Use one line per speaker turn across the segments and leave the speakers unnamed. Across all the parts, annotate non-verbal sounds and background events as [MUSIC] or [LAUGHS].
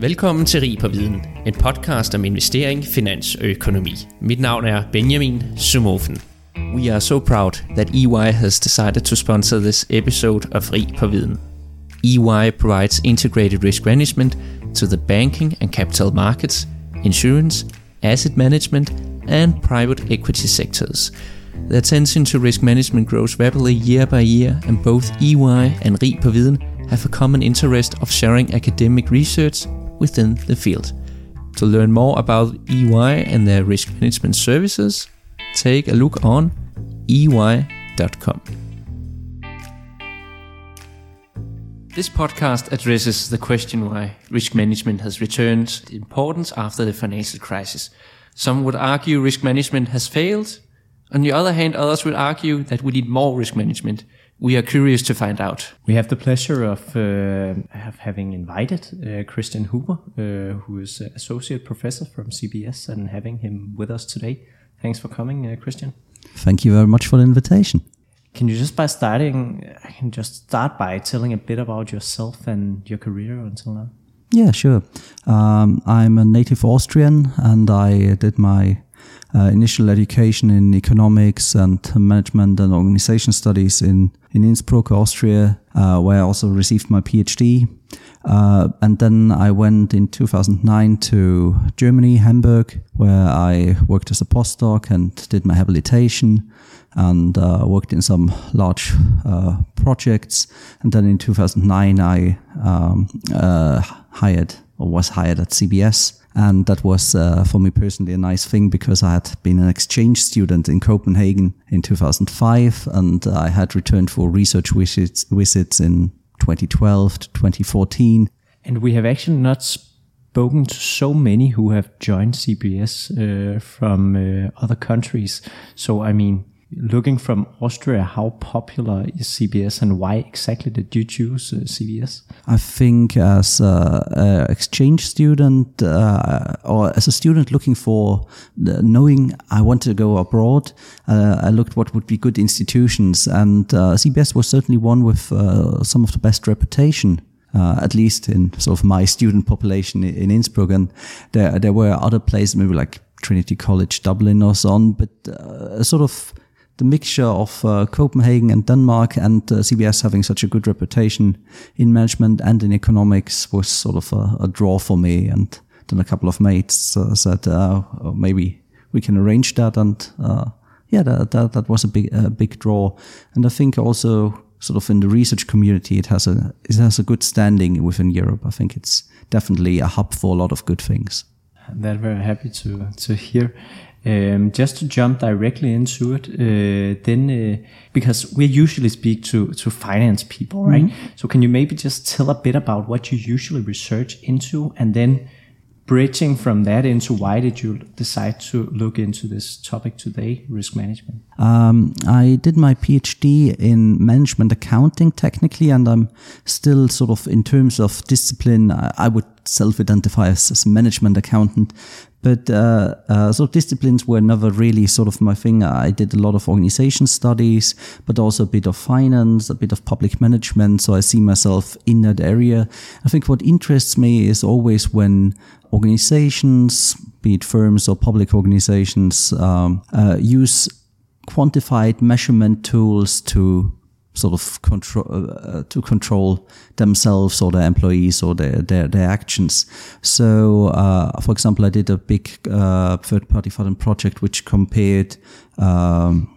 Velkommen til Rig på Viden, en podcast om investering, finans og økonomi. Mit navn er Benjamin Sumofen. We are so proud that EY has decided to sponsor this episode of Rig på Viden. EY provides integrated risk management to the banking and capital markets, insurance, asset management, and private equity sectors. The attention to risk management grows rapidly year by year, and both EY and Rig på Viden have a common interest of sharing academic research within the field. To learn more about EY and their risk management services, take a look on ey.com. This podcast addresses the question why risk management has returned importance after the financial crisis. Some would argue risk management has failed. On the other hand, others would argue that we need more risk management we are curious to find out.
We have the pleasure of, uh, of having invited uh, Christian Huber, uh, who is associate professor from CBS, and having him with us today. Thanks for coming, uh, Christian.
Thank you very much for the invitation.
Can you just by starting, I can just start by telling a bit about yourself and your career until now?
Yeah, sure. Um, I'm a native Austrian, and I did my uh, initial education in economics and management and organization studies in, in Innsbruck, Austria, uh, where I also received my PhD. Uh, and then I went in 2009 to Germany, Hamburg, where I worked as a postdoc and did my habilitation and uh, worked in some large uh, projects. And then in 2009, I um, uh, hired or was hired at CBS and that was uh, for me personally a nice thing because I had been an exchange student in Copenhagen in 2005 and I had returned for research visits, visits in 2012 to 2014.
And we have actually not spoken to so many who have joined CBS uh, from uh, other countries. So, I mean, looking from Austria, how popular is CBS and why exactly did you choose uh, CBS?
I think as an exchange student uh, or as a student looking for knowing I want to go abroad, uh, I looked what would be good institutions and uh, CBS was certainly one with uh, some of the best reputation. Uh, at least in sort of my student population in Innsbruck, and there there were other places, maybe like Trinity College Dublin or so on, but sort of the mixture of uh, Copenhagen and Denmark and uh, CBS having such a good reputation in management and in economics was sort of a, a draw for me. And then a couple of mates uh, said, uh, oh, maybe we can arrange that. And uh, yeah, that, that, that, was a big, a big draw. And I think also sort of in the research community, it has a, it has a good standing within Europe. I think it's definitely a hub for a lot of good things.
That very happy to, to hear. Um, just to jump directly into it, uh, then uh, because we usually speak to to finance people, right? Mm-hmm. So can you maybe just tell a bit about what you usually research into, and then bridging from that into why did you decide to look into this topic today, risk management?
Um, I did my PhD in management accounting technically, and I'm still sort of in terms of discipline, I, I would self-identify as, as, a management accountant. But uh, uh, sort of disciplines were never really sort of my thing. I did a lot of organization studies, but also a bit of finance, a bit of public management. So I see myself in that area. I think what interests me is always when organizations, be it firms or public organizations, um, uh, use quantified measurement tools to sort of control uh, to control themselves or their employees or their their, their actions. So, uh, for example, I did a big uh, third party fund project which compared. Um,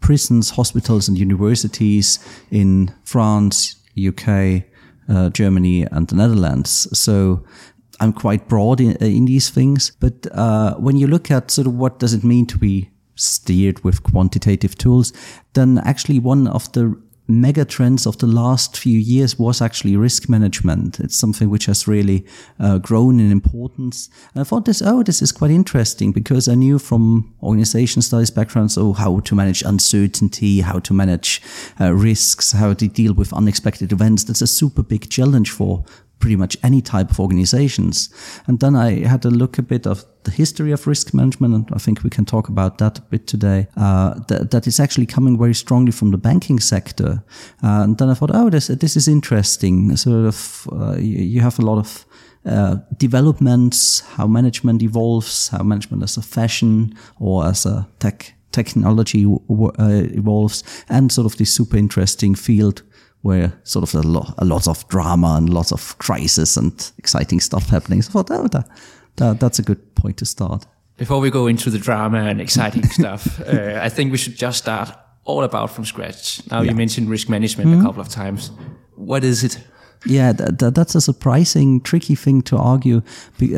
prisons, hospitals, and universities in France, UK, uh, Germany, and the Netherlands. So I'm quite broad in, in these things. But uh, when you look at sort of what does it mean to be steered with quantitative tools, then actually one of the mega trends of the last few years was actually risk management. It's something which has really uh, grown in importance. And I thought this, oh, this is quite interesting because I knew from organization studies backgrounds, oh, how to manage uncertainty, how to manage uh, risks, how to deal with unexpected events. That's a super big challenge for pretty much any type of organizations. And then I had a look a bit of the history of risk management, and I think we can talk about that a bit today. Uh, that, is actually coming very strongly from the banking sector. Uh, and then I thought, oh, this this is interesting. Sort of, uh, you, you, have a lot of uh, developments, how management evolves, how management as a fashion or as a tech technology uh, evolves, and sort of this super interesting field where sort of a, lo- a lot of drama and lots of crisis and exciting stuff happening. So I thought oh, that, that, that's a good point to start.
Before we go into the drama and exciting [LAUGHS] stuff, uh, I think we should just start all about from scratch. Now yeah. you mentioned risk management mm-hmm. a couple of times. What is it?
Yeah, that's a surprising, tricky thing to argue,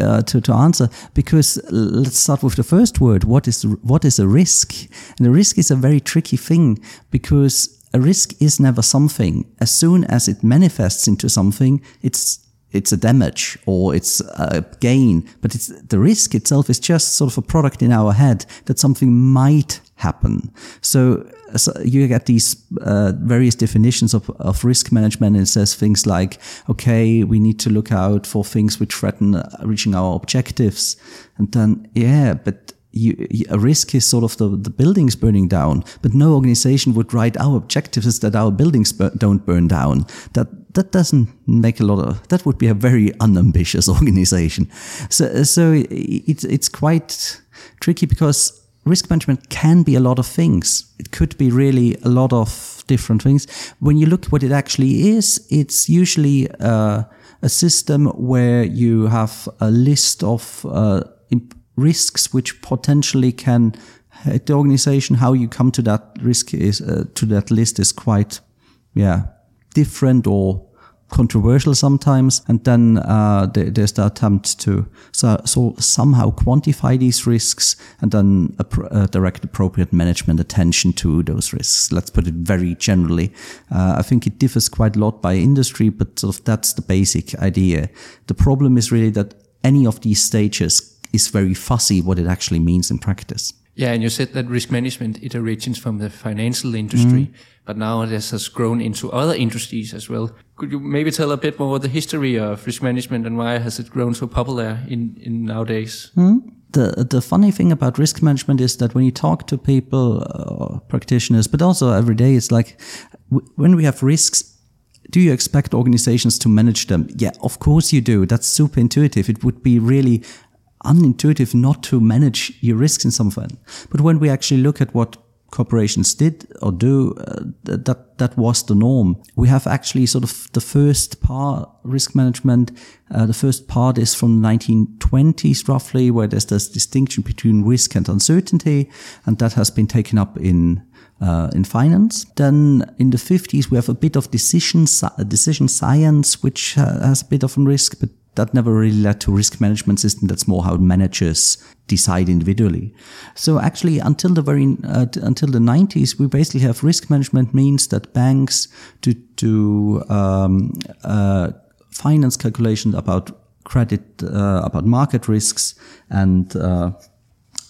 uh, to, to answer, because let's start with the first word. What is, what is a risk? And a risk is a very tricky thing because a risk is never something. As soon as it manifests into something, it's it's a damage or it's a gain, but it's the risk itself is just sort of a product in our head that something might happen. So, so you get these uh, various definitions of, of risk management. And it says things like, okay, we need to look out for things which threaten reaching our objectives. And then, yeah, but you, a risk is sort of the, the buildings burning down, but no organization would write our objective is that our buildings bur don't burn down. That that doesn't make a lot of that would be a very unambitious [LAUGHS] organization. So so it's it's quite tricky because risk management can be a lot of things. It could be really a lot of different things. When you look at what it actually is, it's usually uh, a system where you have a list of uh, risks which potentially can hit the organization. How you come to that risk is uh, to that list is quite, yeah, different or controversial sometimes. And then uh, there's the attempt to so, so, somehow quantify these risks and then uh, direct appropriate management attention to those risks. Let's put it very generally. Uh, I think it differs quite a lot by industry, but sort of that's the basic idea. The problem is really that any of these stages is very fussy what it actually means in practice.
Yeah, and you said that risk management it originates from the financial industry, mm. but now this has grown into other industries as well. Could you maybe tell a bit more about the history of risk management and why has it grown so popular in, in nowadays?
Mm. The, the funny thing about risk management is that when you talk to people, uh, practitioners, but also every day, it's like when we have risks, do you expect organizations to manage them? Yeah, of course you do. That's super intuitive. It would be really unintuitive not to manage your risks in some way. But when we actually look at what corporations did or do, uh, that that was the norm. We have actually sort of the first part risk management. Uh, the first part is from the 1920s roughly, where there's this distinction between risk and uncertainty, and that has been taken up in uh, in finance. Then in the 50s, we have a bit of decision decision science, which uh, has a bit of a risk, but that never really led to risk management system. That's more how managers decide individually. So actually, until the very uh, until the 90s, we basically have risk management means that banks do do um, uh, finance calculations about credit, uh, about market risks, and uh,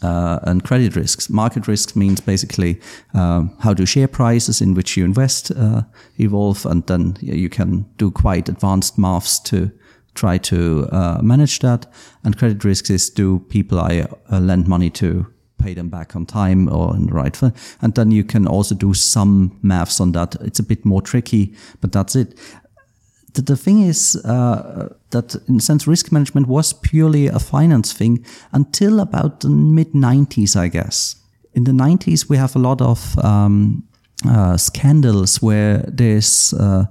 uh, and credit risks. Market risks means basically uh, how do share prices in which you invest uh, evolve, and then you can do quite advanced maths to try to uh, manage that. And credit risks is do people I uh, lend money to pay them back on time or in the right way. And then you can also do some maths on that. It's a bit more tricky, but that's it. The, the thing is uh, that in a sense, risk management was purely a finance thing until about the mid 90s, I guess. In the 90s, we have a lot of um, uh, scandals where there's uh,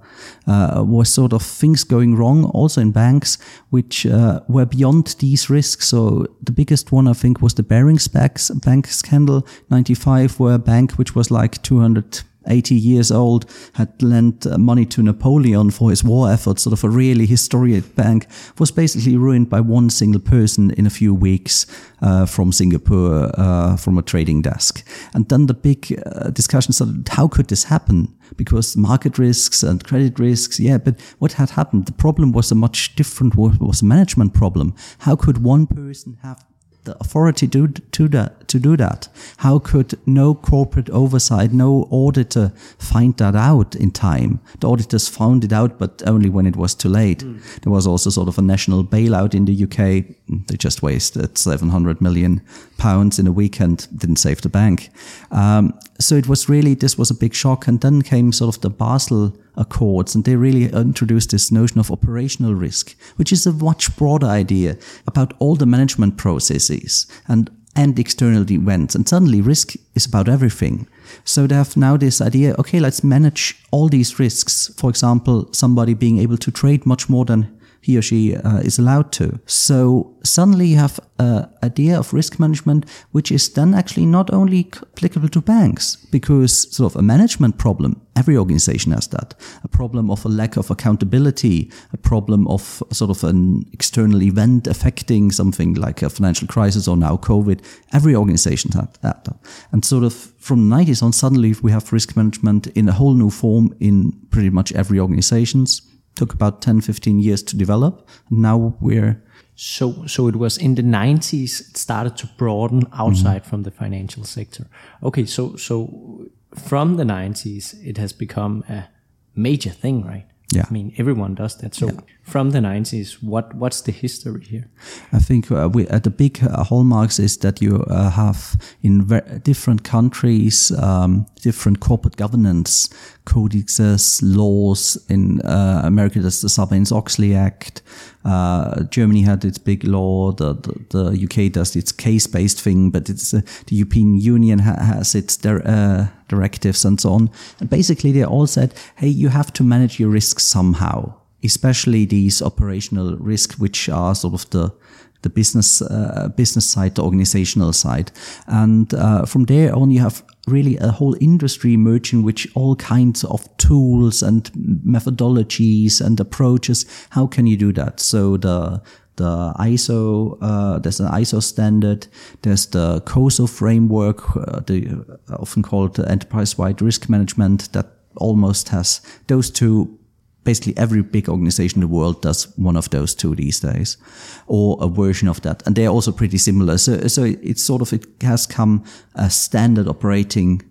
uh, was sort of things going wrong also in banks which uh, were beyond these risks. So the biggest one i think was the Barings bank scandal 95 where a bank which was like 200 80 years old, had lent uh, money to Napoleon for his war efforts, sort of a really historic bank, was basically ruined by one single person in a few weeks uh, from Singapore, uh, from a trading desk. And then the big uh, discussion started, how could this happen? Because market risks and credit risks, yeah, but what had happened? The problem was a much different, was a management problem. How could one person have the authority to, to, that, to do that? How could no corporate oversight, no auditor find that out in time? The auditors found it out, but only when it was too late. Mm. There was also sort of a national bailout in the UK. They just wasted 700 million pounds in a weekend, didn't save the bank. Um, so it was really, this was a big shock. And then came sort of the Basel Accords, and they really introduced this notion of operational risk, which is a much broader idea about all the management processes and and external events. And suddenly risk is about everything. So they have now this idea, okay, let's manage all these risks. For example, somebody being able to trade much more than he or she uh, is allowed to. So suddenly you have an idea of risk management, which is then actually not only applicable to banks, because sort of a management problem, every organization has that. A problem of a lack of accountability, a problem of sort of an external event affecting something like a financial crisis or now COVID. Every organization has that. And sort of from the 90s on, suddenly we have risk management in a whole new form in pretty much every organizations took about 10, 15 years to develop. Now we're
so so it was in the 90s it started to broaden outside mm-hmm. from the financial sector. Okay, so so from the 90s it has become a major thing, right?
Yeah.
I mean, everyone does that. So yeah. from the 90s, what what's the history here?
I think uh, we, uh, the big uh, hallmarks is that you uh, have in different countries um, different corporate governance codices, laws. In uh, America, there's the Sarbanes-Oxley Act. Uh, Germany had its big law. The, the, the UK does its case-based thing, but it's uh, the European Union ha has its uh, directives and so on. And basically, they all said, "Hey, you have to manage your risks somehow." Especially these operational risks, which are sort of the the business uh, business side, the organizational side, and uh, from there on, you have really a whole industry emerging, which all kinds of tools and methodologies and approaches. How can you do that? So the the ISO, uh, there's an ISO standard, there's the COSO framework, uh, the uh, often called enterprise-wide risk management that almost has those two basically every big organization in the world does one of those two these days or a version of that. And they're also pretty similar. So so it's sort of it has come a standard operating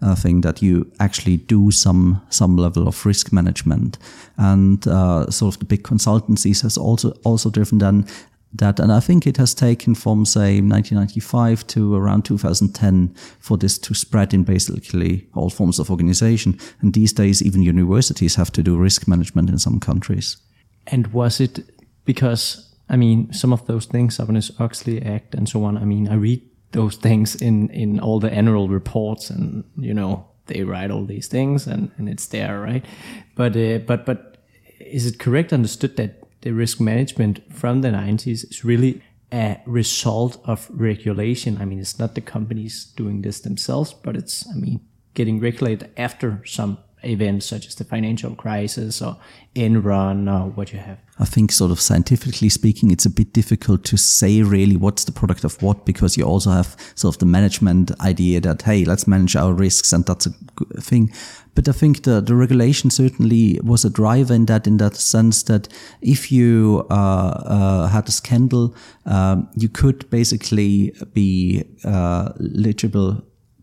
uh, thing that you actually do some some level of risk management. And uh, sort of the big consultancies has also also driven then that. And I think it has taken from, say, 1995 to around 2010 for this to spread in basically all forms of organization. And these days, even universities have to do risk management in some countries.
And was it because, I mean, some of those things, Sarbanes-Oxley Act and so on, I mean, I read those things in, in all the annual reports and, you know, they write all these things and, and it's there, right? But, uh, but, but is it correct understood that the risk management from the 90s is really a result of regulation. I mean, it's not the companies doing this themselves, but it's, I mean, getting regulated after some events such as the financial crisis or Enron or what you have.
I think, sort of scientifically speaking, it's a bit difficult to say really what's the product of what because you also have sort of the management idea that, hey, let's manage our risks and that's a thing. But I think the, the regulation certainly was a driver in that, in that sense that if you uh, uh, had a scandal, um, you could basically be uh,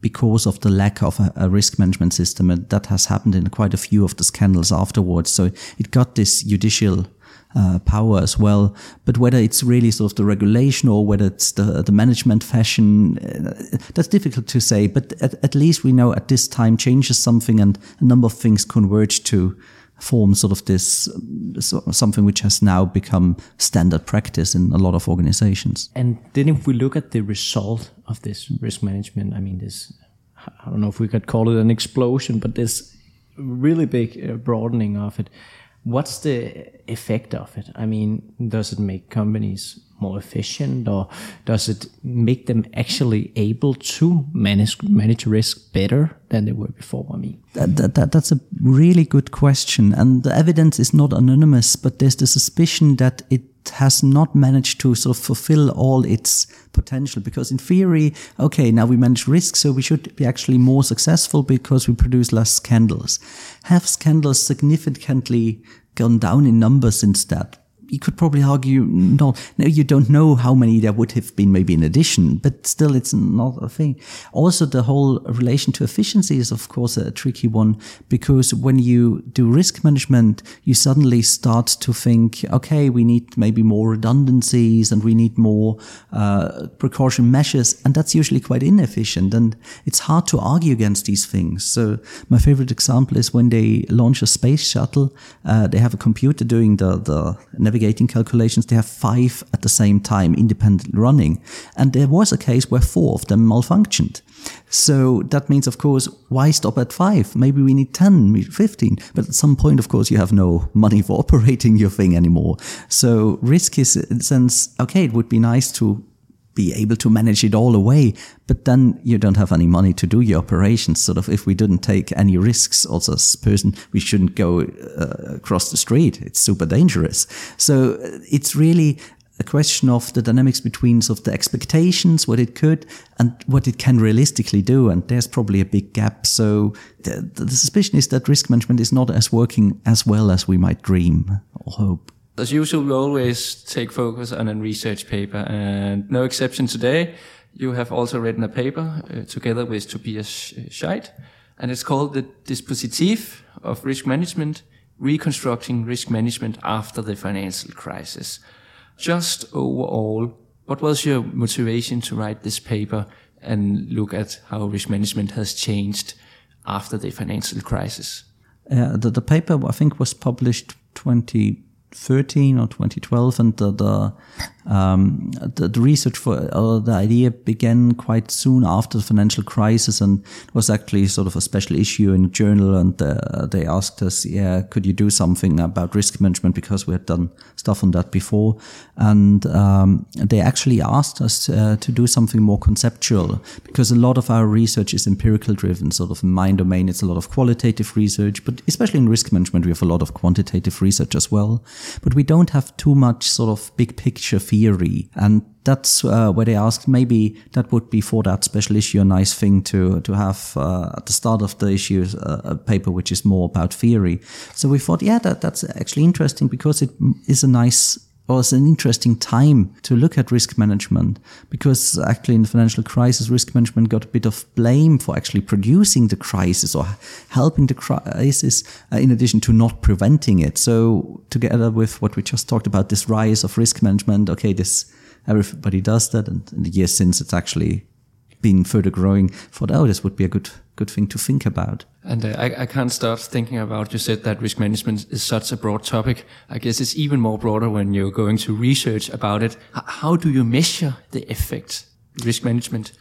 because of the lack of a, risk management system. And that has happened in quite a few of the scandals afterwards. So it got this judicial uh, power as well. But whether it's really sort of the regulation or whether it's the, the management fashion, uh, that's difficult to say. But at, at, least we know at this time changes something and a number of things converge to form sort of this so, something which has now become standard practice in a lot of organizations.
And then if we look at the result of this risk management, I mean, this, I don't know if we could call it an explosion, but this really big uh, broadening of it what's the effect of it? I mean, does it make companies more efficient or does it make them actually able to manage manage risk better than they were before? I mean,
that, that, that, that's a really good question, and the evidence is not anonymous, but there's the suspicion that it has not managed to sort of fulfill all its potential because in theory okay now we manage risk so we should be actually more successful because we produce less scandals. Have scandals significantly gone down in numbers since that you could probably argue no, you don't know how many there would have been maybe in addition, but still it's not a thing. Also, the whole relation to efficiency is of course a tricky one because when you do risk management, you suddenly start to think, okay, we need maybe more redundancies and we need more uh, precaution measures, and that's usually quite inefficient, and it's hard to argue against these things. So my favorite example is when they launch a space shuttle, uh, they have a computer doing the the navigating calculations, they have five at the same time independently running. And there was a case where four of them malfunctioned. So that means, of course, why stop at five? Maybe we need 10, 15. But at some point, of course, you have no [LAUGHS] money for operating your thing anymore. So risk is in the sense, okay, it would be nice to be able to manage it all away. But then you don't have any money to do your operations. Sort of, if we didn't take any risks, also as a person, we shouldn't go uh, across the street. It's super dangerous. So uh, it's really a question of the dynamics between sort of the expectations, what it could, and what it can realistically do. And there's probably a big gap. So the, the suspicion is that risk management is not as working as well as we might dream or hope.
As usual, we always take focus on a research paper, and no exception today. You have also written a paper uh, together with Tobias Scheytt, and it's called The Dispositif of Risk Management, Reconstructing Risk Management After the Financial Crisis. Just overall, what was your motivation to write this paper and look at how risk management has changed after the financial crisis?
Uh, the, the paper, I think, was published 20 2013 or 2012, and the the, um, the, the, research for uh, the idea began quite soon after the financial crisis, and it was actually sort of a special issue in a journal. And uh, they asked us, "Yeah, could you do something about risk management?" Because we had done stuff on that before, and um, they actually asked us uh, to do something more conceptual because a lot of our research is empirical driven, sort of in my domain. It's a lot of qualitative research, but especially in risk management, we have a lot of quantitative research as well but we don't have too much sort of big picture theory. And that's uh, where they asked maybe that would be for that special issue a nice thing to to have uh, at the start of the issue uh, a paper which is more about theory. So we thought, yeah, that that's actually interesting because it is a nice was an interesting time to look at risk management because actually in the financial crisis, risk management got a bit of blame for actually producing the crisis or helping the crisis uh, in addition to not preventing it. So together with what we just talked about, this rise of risk management, okay, this everybody does that. And in the years since it's actually been further growing, thought, oh, this would be a good good thing to think about.
And uh, I, I can't start thinking about. You said that risk management is such a broad topic. I guess it's even more broader when you're going to research about it. H- how do you measure the effect risk management?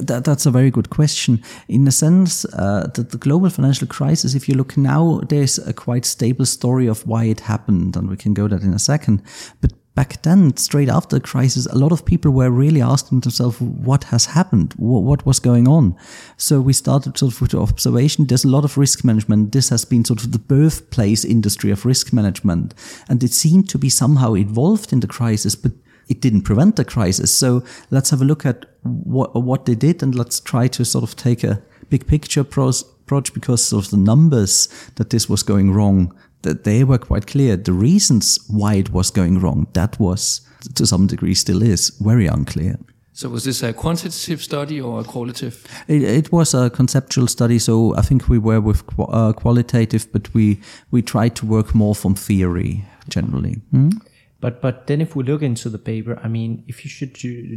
That, that's a very good question. In a sense, uh, the, the, global financial crisis, if you look now, there's a quite stable story of why it happened, and we can go that in a second. But back then, straight after the crisis, a lot of people were really asking themselves, what has happened? What, was going on? So we started sort of with observation. There's a lot of risk management. This has been sort of the birthplace industry of risk management. And it seemed to be somehow involved in the crisis, but it didn't prevent the crisis. So let's have a look at what, what they did and let's try to sort of take a big picture approach because of the numbers that this was going wrong that they were quite clear. The reasons why it was going wrong, that was to some degree still is very unclear.
So was this a quantitative study or a qualitative?
It, it was a conceptual study. So I think we were with uh, qualitative, but we we tried to work more from theory generally. Hmm?
But but then if we look into the paper, I mean, if you should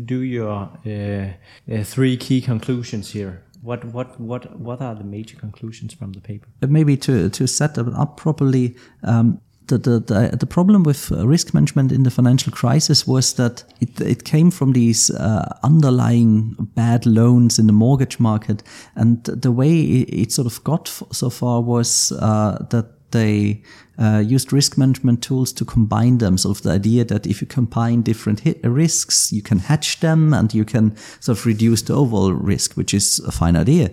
do your uh, uh, three key conclusions here, what what what what are the major conclusions from the paper?
Maybe to to set them up properly. Um, the, the, the, the, problem with uh, risk management in the financial crisis was that it, it came from these uh, underlying bad loans in the mortgage market. And the way it, it sort of got so far was uh, that they uh, used risk management tools to combine them. Of the idea that if you combine different risks, you can hedge them and you can sort of reduce the overall risk, which is a fine idea.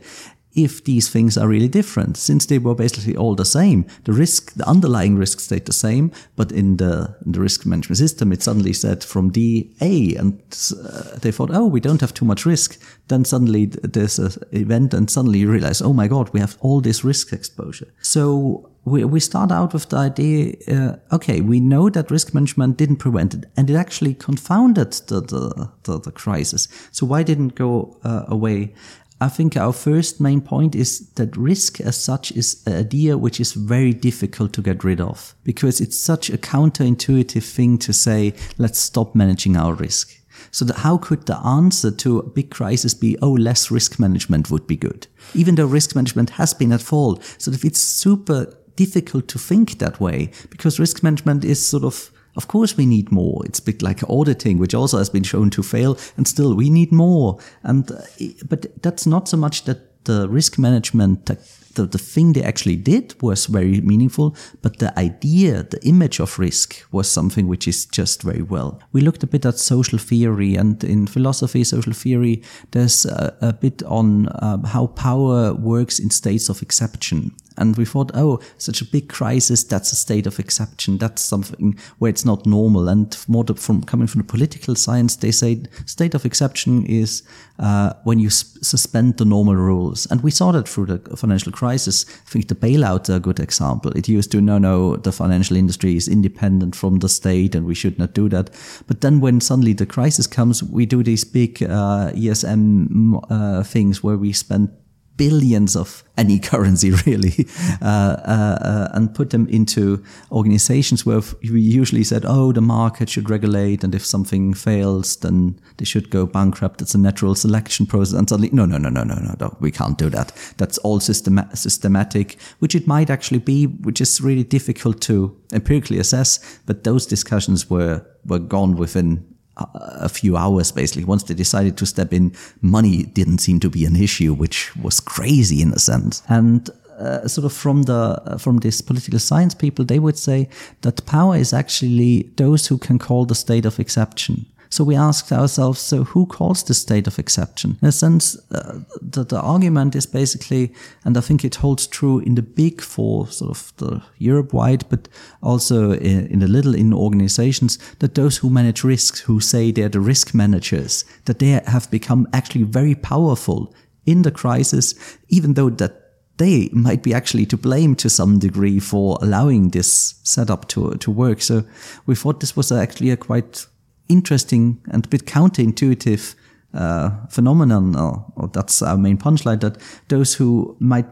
If these things are really different, since they were basically all the same, the risk, the underlying risk stayed the same, but in the, in the risk management system, it suddenly said from D A, and uh, they thought, oh, we don't have too much risk. Then suddenly there's an event, and suddenly you realize, oh my god, we have all this risk exposure. So we, we start out with the idea uh, okay we know that risk management didn't prevent it and it actually confounded the the, the, the crisis so why didn't go uh, away I think our first main point is that risk as such is an idea which is very difficult to get rid of because it's such a counterintuitive thing to say, let's stop managing our risk. So how could the answer to a big crisis be, oh, less risk management would be good? Even though risk management has been at fault. So if it's super difficult to think that way because risk management is sort of of course, we need more. It's a bit like auditing, which also has been shown to fail, and still we need more. And uh, but that's not so much that the risk management the, the thing they actually did was very meaningful, but the idea, the image of risk was something which is just very well. We looked a bit at social theory, and in philosophy, social theory, there's a, a bit on um, how power works in states of exception. And we thought, oh, such a big crisis, that's a state of exception. That's something where it's not normal. And more from coming from the political science, they say state of exception is uh, when you suspend the normal rules. And we saw that through the financial crisis. I think the bailout is a good example. It used to, no, no, the financial industry is independent from the state and we should not do that. But then when suddenly the crisis comes, we do these big uh, ESM uh, things where we spend billions of any [LAUGHS] currency really uh, uh, uh, and put them into organizations where we usually said oh the market should regulate and if something fails then they should go bankrupt. It's a natural selection process and suddenly no no no no no no, no we can't do that. That's all system- systematic which it might actually be which is really difficult to empirically assess but those discussions were were gone within a few hours basically. Once they decided to step in money didn't seem to be an issue which was crazy in a sense. And uh, sort of from the from this political science people they would say that power is actually those who can call the state of exception so we asked ourselves, so who calls the state of exception? In a sense, uh, the, the argument is basically, and I think it holds true in the big four, sort of the Europe wide, but also in, in the little in organizations, that those who manage risks, who say they're the risk managers, that they have become actually very powerful in the crisis, even though that they might be actually to blame to some degree for allowing this setup to to work. So we thought this was actually a quite interesting and a bit counterintuitive uh, phenomenon, or, or, that's our main punchline, that those who might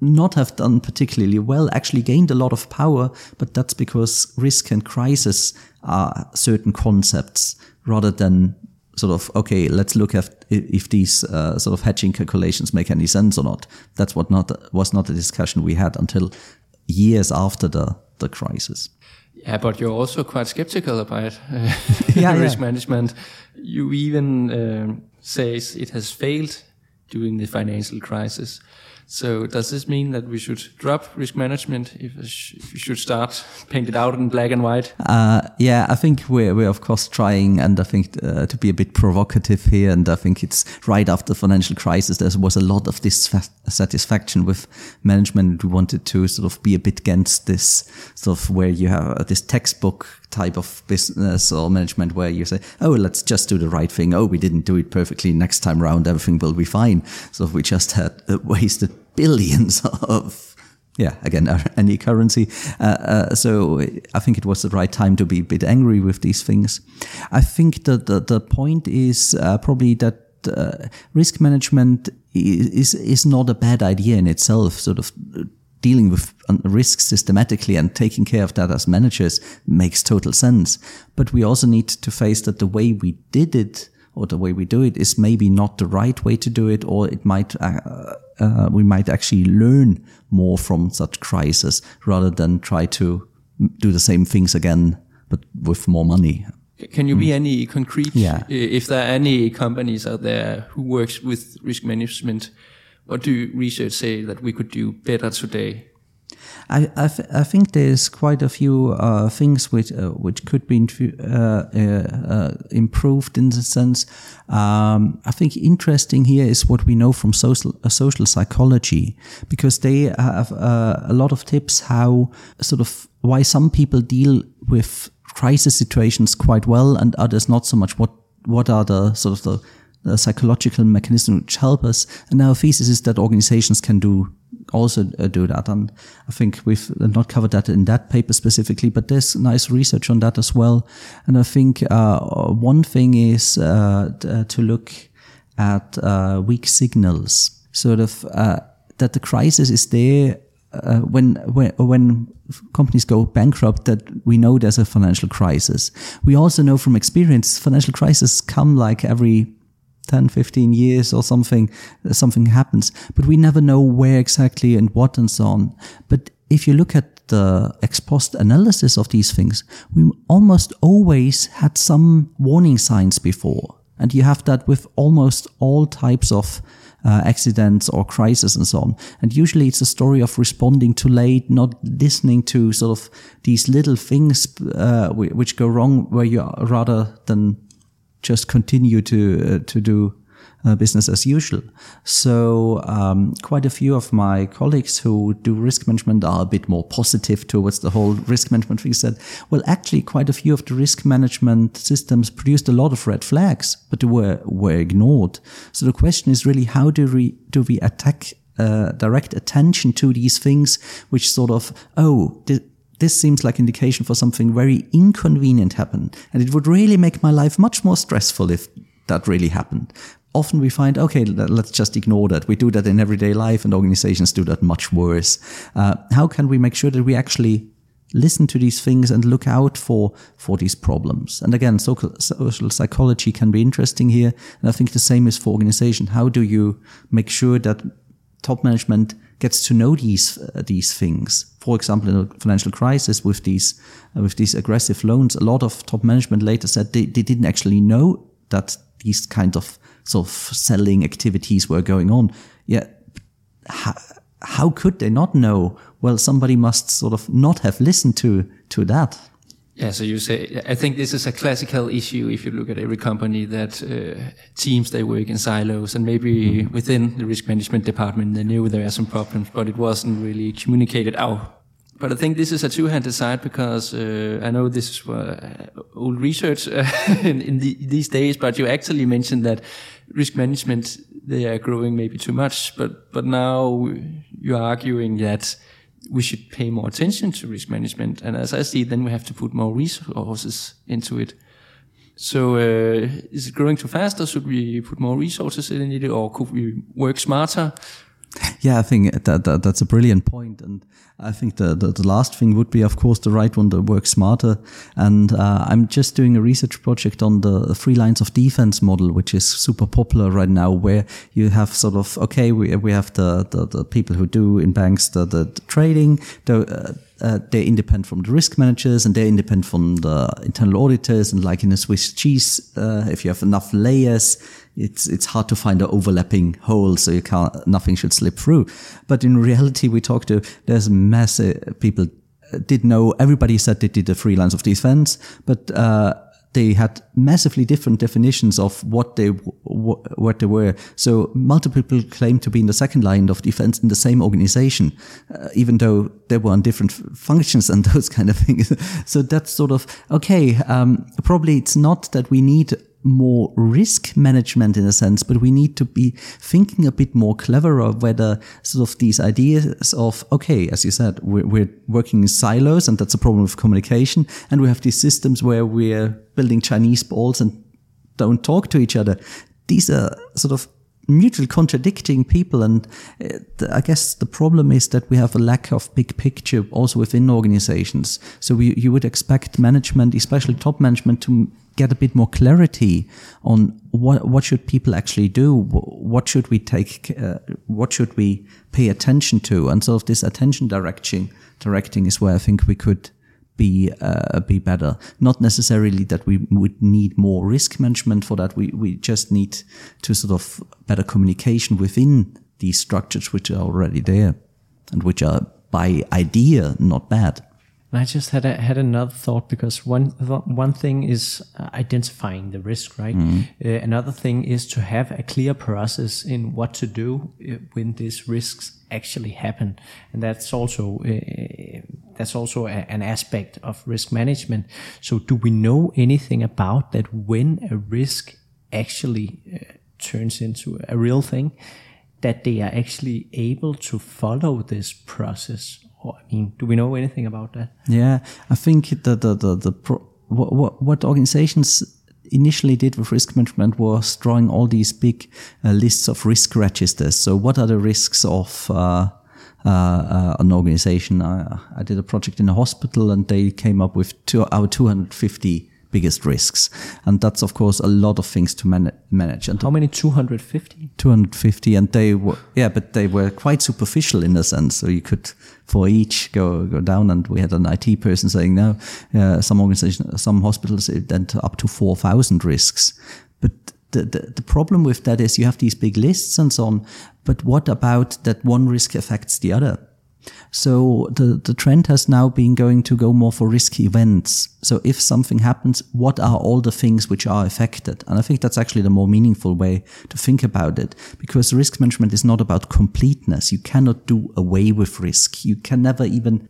not have done particularly well actually gained a lot of power, but that's because risk and crisis are certain concepts rather than sort of okay let's look at if these uh, sort of hedging calculations make any sense or not. That's what not was not a discussion we had until years after the the crisis
yeah, but you're also quite skeptical about uh, [LAUGHS] yeah, [LAUGHS] risk yeah. management. You even uh, says it has failed during the financial crisis. So does this mean that we should drop risk management if, we should start paint it out in black and white?
Uh, yeah, I think we're, we're of course trying and I think uh, to be a bit provocative here. And I think it's right after the financial crisis, there was a lot of dissatisfaction with management. We wanted to sort of be a bit against this sort of where you have this textbook type of business or management where you say, oh, let's just do the right thing. Oh, we didn't do it perfectly. Next time around, everything will be fine. So we just had uh, [LAUGHS] wasted billions [LAUGHS] of yeah, again, any currency. Uh, uh, so I think it was the right time to be a bit angry with these things. I think that the, the point is uh, probably that uh, risk management is, is not a bad idea in itself. Sort of dealing with risk systematically and taking care of that as managers makes total sense. But we also need to face that the way we did it or the way we do it is maybe not the right way to do it, or it might uh, uh, we might actually learn more from such crisis rather than try to do the same things again but with more money.
Can you mm. be any concrete? Yeah. If there are any companies out there who works with risk management, what do research say that we could do better today?
I, I, I think there's quite a few uh, things which uh, which could be uh, uh, uh, improved in the sense. Um, I think interesting here is what we know from social uh, social psychology because they have a lot of tips how sort of why some people deal with crisis situations quite well and others not so much. What what are the sort of the psychological mechanisms which help us? And our thesis is that organizations can do also uh, do that. And I think we've not covered that in that paper specifically, but there's nice research on that as well. And I think uh, one thing is uh, uh to look at uh, weak signals, sort of uh, that the crisis is there when, when when companies go bankrupt that we know there's a financial crisis. We also know from experience financial crises come like every 10, 15 years or something, something happens, but we never know where exactly and what and so on. But if you look at the ex post analysis of these things, we almost always had some warning signs before. And you have that with almost all types of uh, accidents or crises and so on. And usually it's a story of responding too late, not listening to sort of these little things uh, which go wrong where you rather than just continue to uh, to do uh, business as usual. So um, quite a few of my colleagues who do risk management are a bit more positive towards the whole risk management thing. Said, well, actually, quite a few of the risk management systems produced a lot of red flags, but they were were ignored. So the question is really how do we do we attack uh, direct attention to these things, which sort of oh this seems like indication for something very inconvenient happened. And it would really make my life much more stressful if that really happened. Often we find, okay, let's just ignore that. We do that in everyday life and organizations do that much worse. Uh, how can we make sure that we actually listen to these things and look out for, for these problems? And again, social, social psychology can be interesting here. And I think the same is for organization. How do you make sure that top management gets to know these uh, these things. For example, in a financial crisis with these uh, with these aggressive loans, a lot of top management later said they, they didn't actually know that these kind of sort of selling activities were going on. Yeah, how, how could they not know? Well, somebody must sort of not have listened to to that.
Yeah, so you say, I think this is a classical issue if you look at every company that uh, teams they work in silos and maybe mm-hmm. within the risk management department they knew there are some problems, but it wasn't really communicated out. But I think this is a two-handed side because uh, I know this is uh, old research uh, [LAUGHS] in, in the, these days, but you actually mentioned that risk management they are growing maybe too much, but but now you're arguing that we should pay more attention to risk management. And as I see then we have to put more resources into it. So uh, is it growing too fast or should we put more resources in it or could we work smarter?
Yeah, I think that, that that's a brilliant point, and I think the, the, the last thing would be, of course, the right one to work smarter. And uh, I'm just doing a research project on the three lines of defense model, which is super popular right now, where you have sort of okay, we we have the the, the people who do in banks the the, the trading, the uh, uh, they're independent from the risk managers and they're independent from the internal auditors. And like in a Swiss cheese, uh, if you have enough layers, it's it's hard to find an overlapping hole, so you can't nothing should slip through. But in reality, we talked to there's massive people did know everybody said they did the three lines of defense, but uh, they had massively different definitions of what they what they were. So multiple people claimed to be in the second line of defense in the same organization, uh, even though they were on different functions and [LAUGHS] those kind of things. so that's sort of okay. Um, probably it's not that we need more risk management in a sense, but we need to be thinking a bit more cleverer whether sort of these ideas of, okay, as you said, we're, we're working in silos and that's a problem of communication. And we have these systems where we're building Chinese walls and don't talk to each other. These are sort of mutually contradicting people. And uh, I guess the problem is that we have a lack of big picture also within organizations. So we, you would expect management, especially top management, to get a bit more clarity on what what should people actually do, what should we take, uh, what should we pay attention to, and so this attention directing directing is where I think we could be uh, be better. Not necessarily that we would need more risk management for that. We we just need to sort of better communication within these structures which are already there and which are by idea not bad.
I just had a, had another thought because one one thing is uh, identifying the risk, right? Mm-hmm. Uh, another thing is to have a clear process in what to do uh, when these risks actually happen, and that's also uh, that's also a, an aspect of risk management. So, do we know anything about that when a risk actually uh, turns into a real thing? that they are actually able to follow this process? Or, I mean, do we know anything about that?
Yeah, I think the the the, the pro- what, what what organizations initially did with risk management was drawing all these big uh, lists of risk registers. So, what are the risks of uh, uh, uh an organization? I, I, did a project in a hospital, and they came up with two, our 250 biggest risks. And that's, of course, a lot of things to man- manage. And
how many? 250?
250. And they were, yeah, but they were quite superficial in a sense. So you could, for each, go, go down. And we had an IT person saying, no, uh, some organizations, some hospitals, then up to 4,000 risks. But the, the, the problem with that is you have these big lists and so on. But what about that one risk affects the other? So the, the trend has now been going to go more for risky events. So if something happens, what are all the things which are affected? And I think that's actually the more meaningful way to think about it because risk management is not about completeness. You cannot do away with risk. You can never even,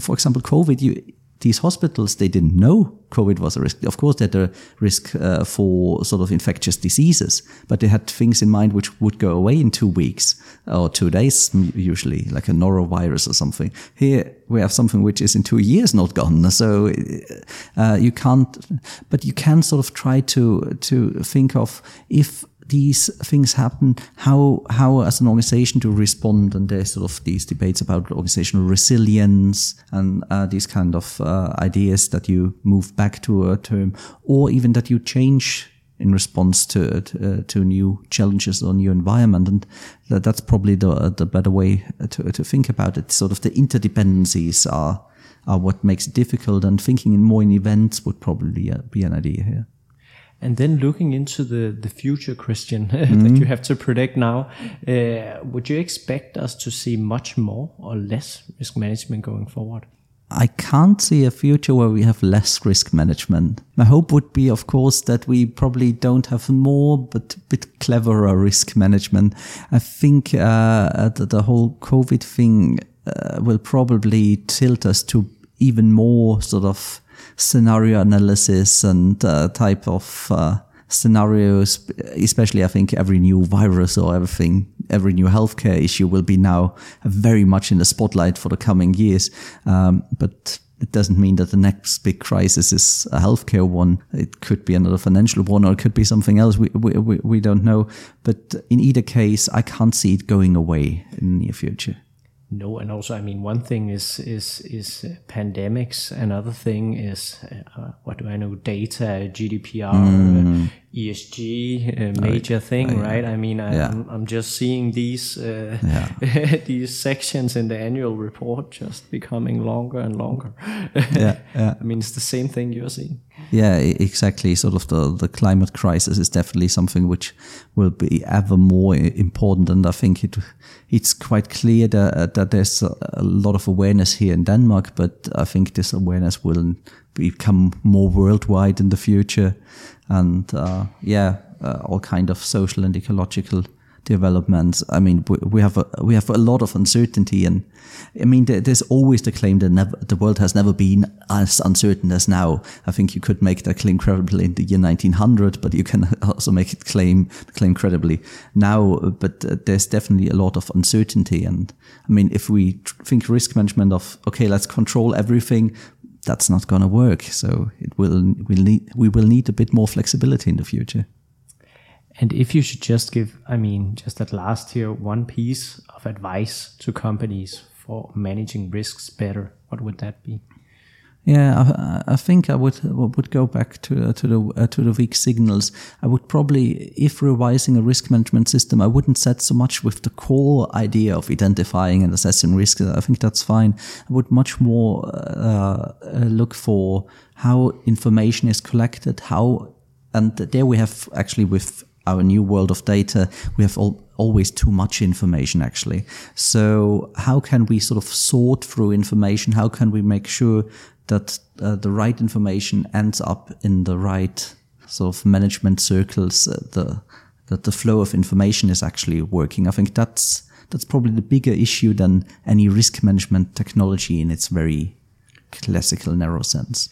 for example, COVID, you, these hospitals, they didn't know COVID was a risk. Of course, they had a risk uh, for sort of infectious diseases, but they had things in mind which would go away in two weeks or two days, usually, like a norovirus or something. Here, we have something which is in two years not gone. So uh, you can't, but you can sort of try to to think of if these things happen, how how as an organization to respond, and there's sort of these debates about organizational resilience and uh, these kind of uh, ideas that you move back to a term, or even that you change in response to to, uh, to new challenges or new environment, and that, that's probably the the better way to to think about it. Sort of the interdependencies are are what makes it difficult, and thinking in more in events would probably uh, be an idea here.
And then looking into the, the future, Christian, [LAUGHS] mm-hmm. that you have to predict now, uh, would you expect us to see much more or less risk management going forward?
I can't see a future where we have less risk management. My hope would be, of course, that we probably don't have more, but a bit cleverer risk management. I think uh, the, the, whole COVID thing uh, will probably tilt us to even more sort of scenario analysis and uh, type of uh, scenarios, especially I think every new virus or everything, every new healthcare issue will be now very much in the spotlight for the coming years. Um, but it doesn't mean that the next big crisis is a healthcare one. It could be another financial one or it could be something else. We, we, we don't know. But in either case, I can't see it going away in the near future.
No, and also, I mean, one thing is is is pandemics. Another thing is uh, what do I know? Data, GDPR, mm. uh, ESG, uh, major oh, thing, yeah. right? I mean, I, am I'm, I'm just seeing these uh, yeah. [LAUGHS] these sections in the annual report just becoming longer and longer. yeah, [LAUGHS] yeah. I mean, it's the same thing you're seeing.
Yeah, exactly. Sort of the, the climate crisis is definitely something which will be ever more important. And I think it it's quite clear that, that there's a, a lot of awareness here in Denmark, but I think this awareness will become more worldwide in the future. And uh, yeah, uh, all kind of social and ecological developments. I mean, we have a, we have a lot of uncertainty, and I mean, there's always the claim that never, the world has never been as uncertain as now. I think you could make that claim credibly in the year 1900, but you can [LAUGHS] also make it claim claim credibly now. But uh, there's definitely a lot of uncertainty, and I mean, if we think risk management of okay, let's control everything. That's not going to work. So it will we need we will need a bit more flexibility in the future.
And if you should just give, I mean, just at last here, one piece of advice to companies for managing risks better, what would that be?
Yeah, I, I think I would would go back to uh, to the uh, to the weak signals. I would probably, if revising a risk management system, I wouldn't set so much with the core idea of identifying and assessing risk. I think that's fine. I would much more uh, uh look for how information is collected, how and there we have actually with our new world of data, we have all, always too much information actually. So how can we sort of sort through information? How can we make sure that uh, the right information ends up in the right sort of management circles? Uh, the that the flow of information is actually working. I think that's that's probably the bigger issue than any risk management technology in its very classical narrow sense.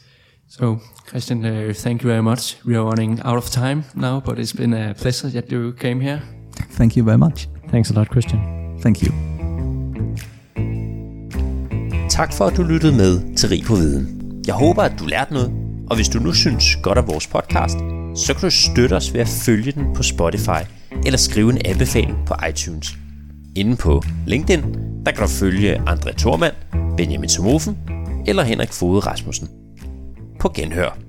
So, Christian, uh, thank you very much. We are running out of time now, but it's been a pleasure that you came here.
Thank you very much.
Thanks a lot, Christian.
Thank you.
Tak for, at du lyttede med til Rig på Viden. Jeg håber, at du lærte noget, og hvis du nu synes godt af vores podcast, så kan du støtte os ved at følge den på Spotify eller skrive en anbefaling på iTunes. Inden på LinkedIn, der kan du følge André Thormand, Benjamin Somofen eller Henrik Fode Rasmussen. På genhør.